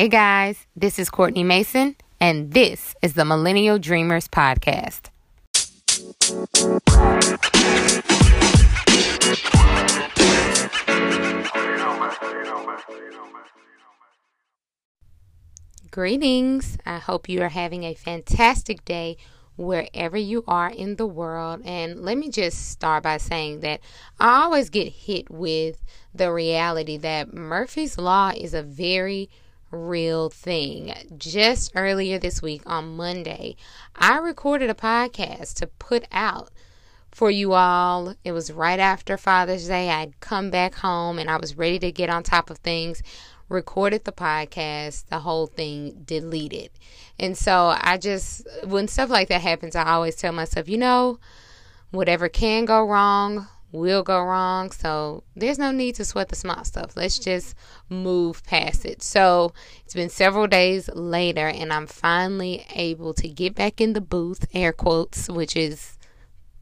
Hey guys, this is Courtney Mason, and this is the Millennial Dreamers Podcast. Greetings. I hope you are having a fantastic day wherever you are in the world. And let me just start by saying that I always get hit with the reality that Murphy's Law is a very real thing. Just earlier this week on Monday, I recorded a podcast to put out for you all. It was right after Father's Day. I'd come back home and I was ready to get on top of things. Recorded the podcast, the whole thing deleted. And so I just, when stuff like that happens, I always tell myself, you know, whatever can go wrong will go wrong. So there's no need to sweat the small stuff. Let's just move past it. So it's been several days later, and I'm finally able to get back in the booth, air quotes, which is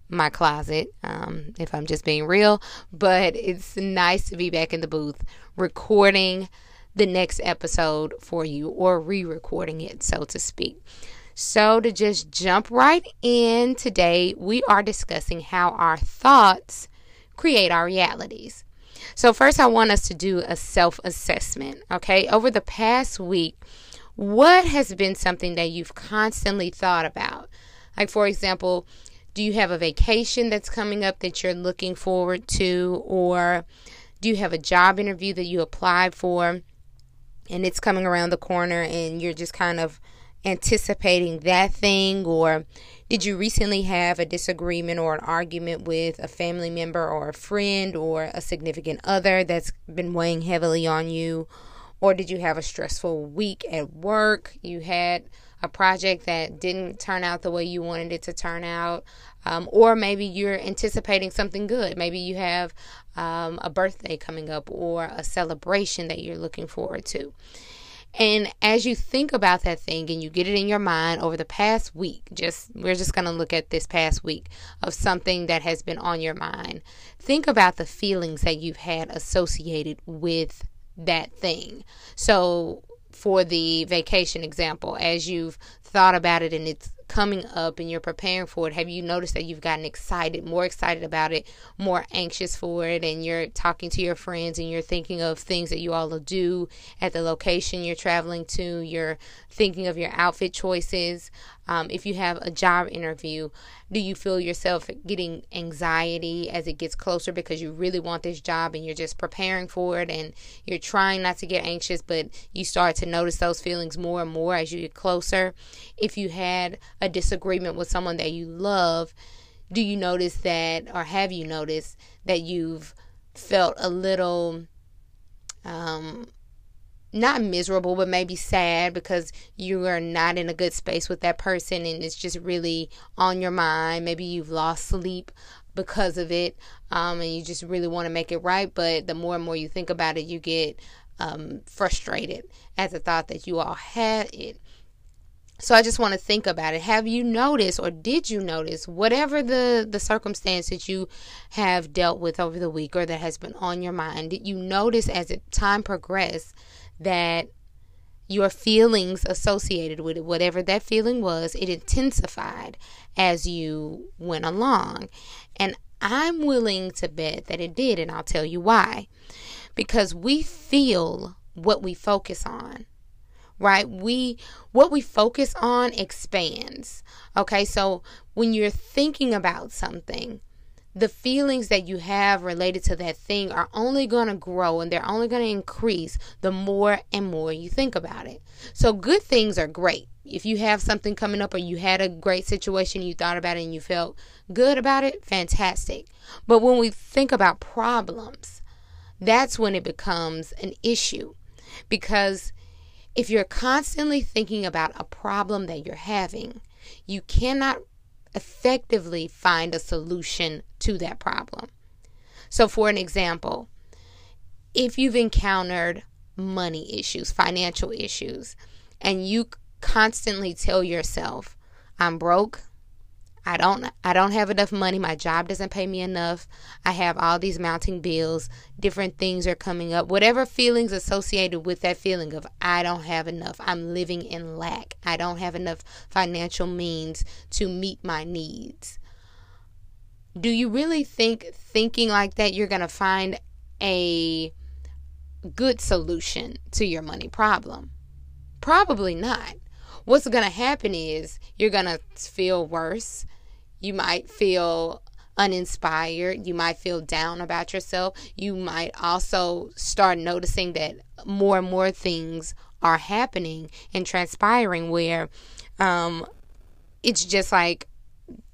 my closet, um, if I'm just being real. But it's nice to be back in the booth recording the next episode for you or re recording it, so to speak. So, to just jump right in today, we are discussing how our thoughts create our realities. So, first, I want us to do a self assessment. Okay, over the past week, what has been something that you've constantly thought about? Like, for example, do you have a vacation that's coming up that you're looking forward to? Or do you have a job interview that you applied for and it's coming around the corner and you're just kind of anticipating that thing? Or did you recently have a disagreement or an argument with a family member or a friend or a significant other that's been weighing heavily on you? Or did you have a stressful week at work? You had a project that didn't turn out the way you wanted it to turn out. Um, or maybe you're anticipating something good. Maybe you have um, a birthday coming up or a celebration that you're looking forward to. And as you think about that thing and you get it in your mind over the past week, just we're just going to look at this past week of something that has been on your mind. Think about the feelings that you've had associated with that thing. So, for the vacation example, as you've thought about it and it's coming up and you're preparing for it, have you noticed that you've gotten excited, more excited about it, more anxious for it, and you're talking to your friends and you're thinking of things that you all will do at the location you're traveling to, you're thinking of your outfit choices. Um, if you have a job interview, do you feel yourself getting anxiety as it gets closer because you really want this job and you're just preparing for it and you're trying not to get anxious, but you start to notice those feelings more and more as you get closer? If you had a disagreement with someone that you love, do you notice that, or have you noticed that you've felt a little um, not miserable, but maybe sad because you are not in a good space with that person and it's just really on your mind. Maybe you've lost sleep because of it um, and you just really want to make it right. But the more and more you think about it, you get um, frustrated at the thought that you all had it. So I just want to think about it. Have you noticed or did you notice whatever the the circumstance that you have dealt with over the week or that has been on your mind? Did you notice as it time progressed that your feelings associated with it, whatever that feeling was, it intensified as you went along. And I'm willing to bet that it did, and I'll tell you why. Because we feel what we focus on right we what we focus on expands okay so when you're thinking about something the feelings that you have related to that thing are only going to grow and they're only going to increase the more and more you think about it. So, good things are great. If you have something coming up or you had a great situation, you thought about it and you felt good about it, fantastic. But when we think about problems, that's when it becomes an issue. Because if you're constantly thinking about a problem that you're having, you cannot effectively find a solution to that problem. So, for an example, if you've encountered money issues, financial issues, and you constantly tell yourself, I'm broke, I don't I don't have enough money. My job doesn't pay me enough. I have all these mounting bills. Different things are coming up. Whatever feelings associated with that feeling of I don't have enough. I'm living in lack. I don't have enough financial means to meet my needs. Do you really think thinking like that you're going to find a good solution to your money problem? Probably not. What's going to happen is you're going to feel worse you might feel uninspired. You might feel down about yourself. You might also start noticing that more and more things are happening and transpiring where um, it's just like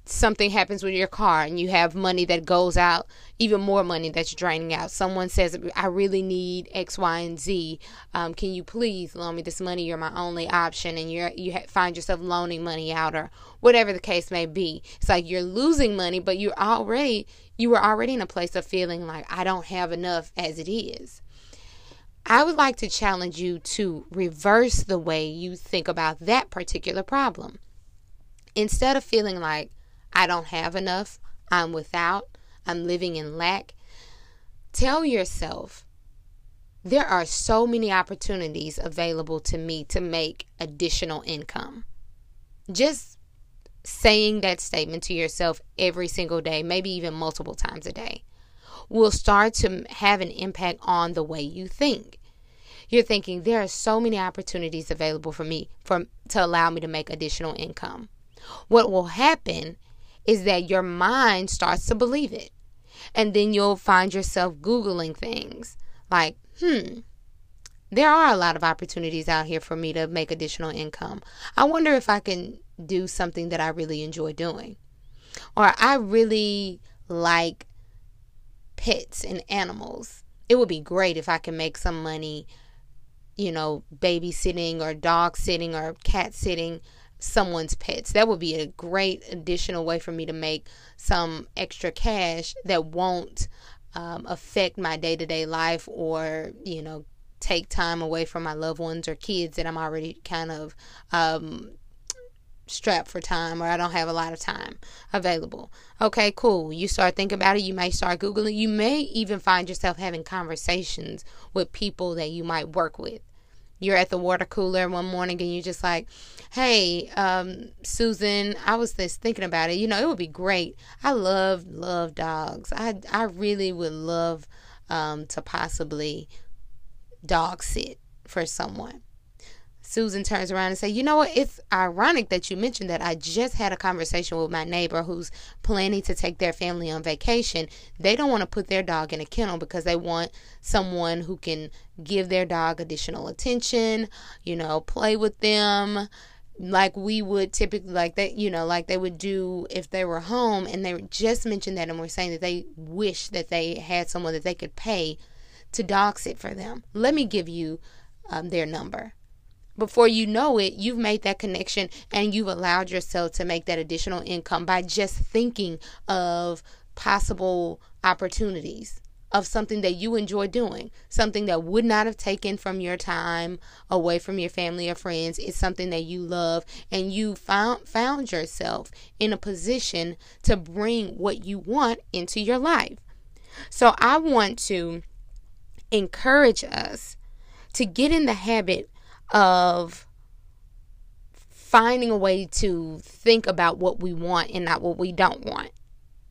something happens with your car and you have money that goes out, even more money that's draining out. Someone says, I really need X, Y, and Z. Um, can you please loan me this money? You're my only option. And you're, you find yourself loaning money out or whatever the case may be. It's like you're losing money, but you're already, you were already in a place of feeling like I don't have enough as it is. I would like to challenge you to reverse the way you think about that particular problem. Instead of feeling like I don't have enough, I'm without, I'm living in lack. Tell yourself there are so many opportunities available to me to make additional income. Just saying that statement to yourself every single day, maybe even multiple times a day, will start to have an impact on the way you think. You're thinking there are so many opportunities available for me for to allow me to make additional income. What will happen is that your mind starts to believe it. And then you'll find yourself Googling things like, hmm, there are a lot of opportunities out here for me to make additional income. I wonder if I can do something that I really enjoy doing. Or I really like pets and animals. It would be great if I can make some money, you know, babysitting or dog sitting or cat sitting someone's pets. That would be a great additional way for me to make some extra cash that won't um, affect my day to day life or, you know, take time away from my loved ones or kids that I'm already kind of um, strapped for time or I don't have a lot of time available. Okay, cool. You start thinking about it. You may start Googling. You may even find yourself having conversations with people that you might work with you're at the water cooler one morning and you're just like, hey, um, Susan, I was just thinking about it. You know, it would be great. I love, love dogs. I, I really would love um, to possibly dog sit for someone. Susan turns around and say, "You know what? It's ironic that you mentioned that. I just had a conversation with my neighbor who's planning to take their family on vacation. They don't want to put their dog in a kennel because they want someone who can give their dog additional attention, you know, play with them." like we would typically like that you know like they would do if they were home and they just mentioned that and were saying that they wish that they had someone that they could pay to dog sit for them let me give you um, their number before you know it, you've made that connection and you've allowed yourself to make that additional income by just thinking of possible opportunities of something that you enjoy doing, something that would not have taken from your time away from your family or friends. It's something that you love and you found found yourself in a position to bring what you want into your life. So I want to encourage us to get in the habit of finding a way to think about what we want and not what we don't want.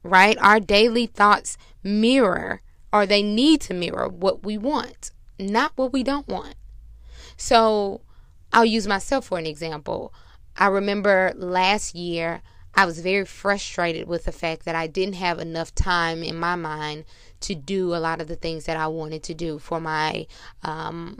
Right? Our daily thoughts mirror or they need to mirror what we want, not what we don't want. So I'll use myself for an example. I remember last year I was very frustrated with the fact that I didn't have enough time in my mind to do a lot of the things that I wanted to do for my um,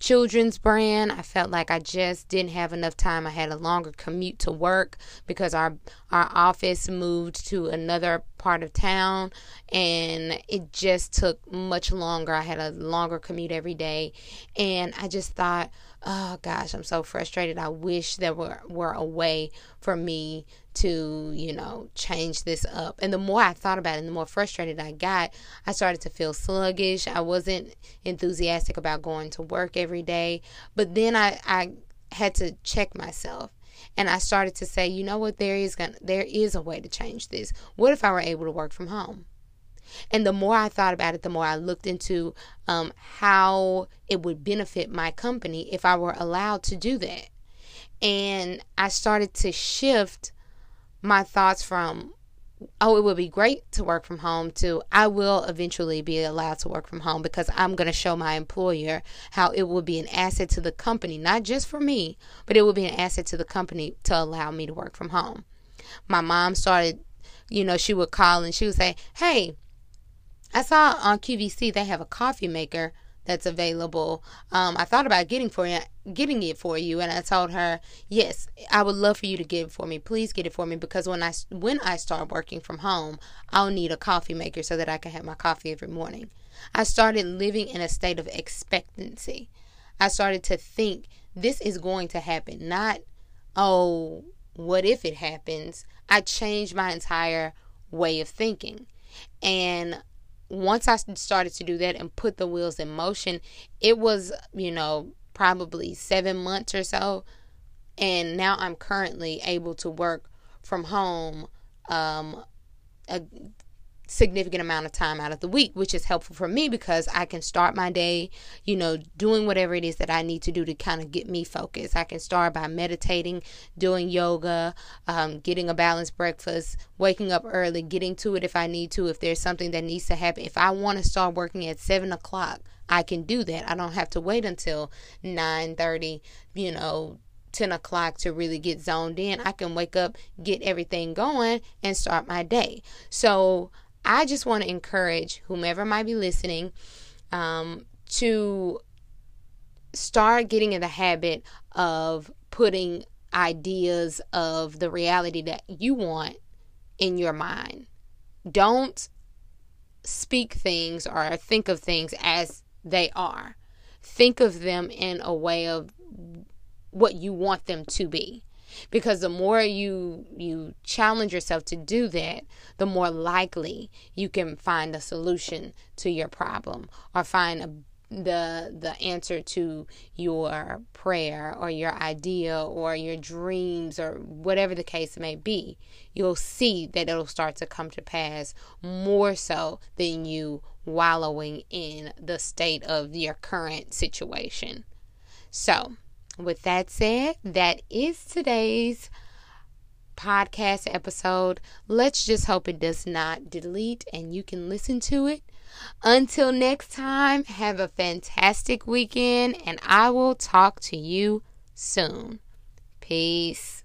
children's brand. I felt like I just didn't have enough time. I had a longer commute to work because our our office moved to another part of town and it just took much longer. I had a longer commute every day and I just thought, "Oh gosh, I'm so frustrated. I wish there were were a way for me to, you know, change this up. And the more I thought about it the more frustrated I got, I started to feel sluggish. I wasn't enthusiastic about going to work every day. But then I, I had to check myself. And I started to say, you know what, there is going there is a way to change this. What if I were able to work from home? And the more I thought about it, the more I looked into um, how it would benefit my company if I were allowed to do that. And I started to shift my thoughts from, oh, it would be great to work from home to I will eventually be allowed to work from home because I'm going to show my employer how it will be an asset to the company, not just for me, but it will be an asset to the company to allow me to work from home. My mom started, you know, she would call and she would say, hey, I saw on QVC they have a coffee maker that's available. Um, I thought about getting for you, getting it for you, and I told her, yes, I would love for you to get it for me. Please get it for me because when I when I start working from home, I'll need a coffee maker so that I can have my coffee every morning. I started living in a state of expectancy. I started to think this is going to happen, not oh, what if it happens? I changed my entire way of thinking. And once I started to do that and put the wheels in motion, it was, you know, probably seven months or so. And now I'm currently able to work from home um, significant amount of time out of the week, which is helpful for me because I can start my day, you know, doing whatever it is that I need to do to kind of get me focused. I can start by meditating, doing yoga, um, getting a balanced breakfast, waking up early, getting to it if I need to, if there's something that needs to happen. If I want to start working at seven o'clock, I can do that. I don't have to wait until nine thirty, you know, 10 o'clock to really get zoned in. I can wake up, get everything going, and start my day. So I just want to encourage whomever might be listening um, to start getting in the habit of putting ideas of the reality that you want in your mind. Don't speak things or think of things as they are. Think of them in a way of what you want them to be because the more you you challenge yourself to do that the more likely you can find a solution to your problem or find a the the answer to your prayer or your idea or your dreams or whatever the case may be. You'll see that it'll start to come to pass more so than you wallowing in the state of your current situation. So with that said, that is today's podcast episode. Let's just hope it does not delete and you can listen to it. Until next time, have a fantastic weekend and I will talk to you soon. Peace.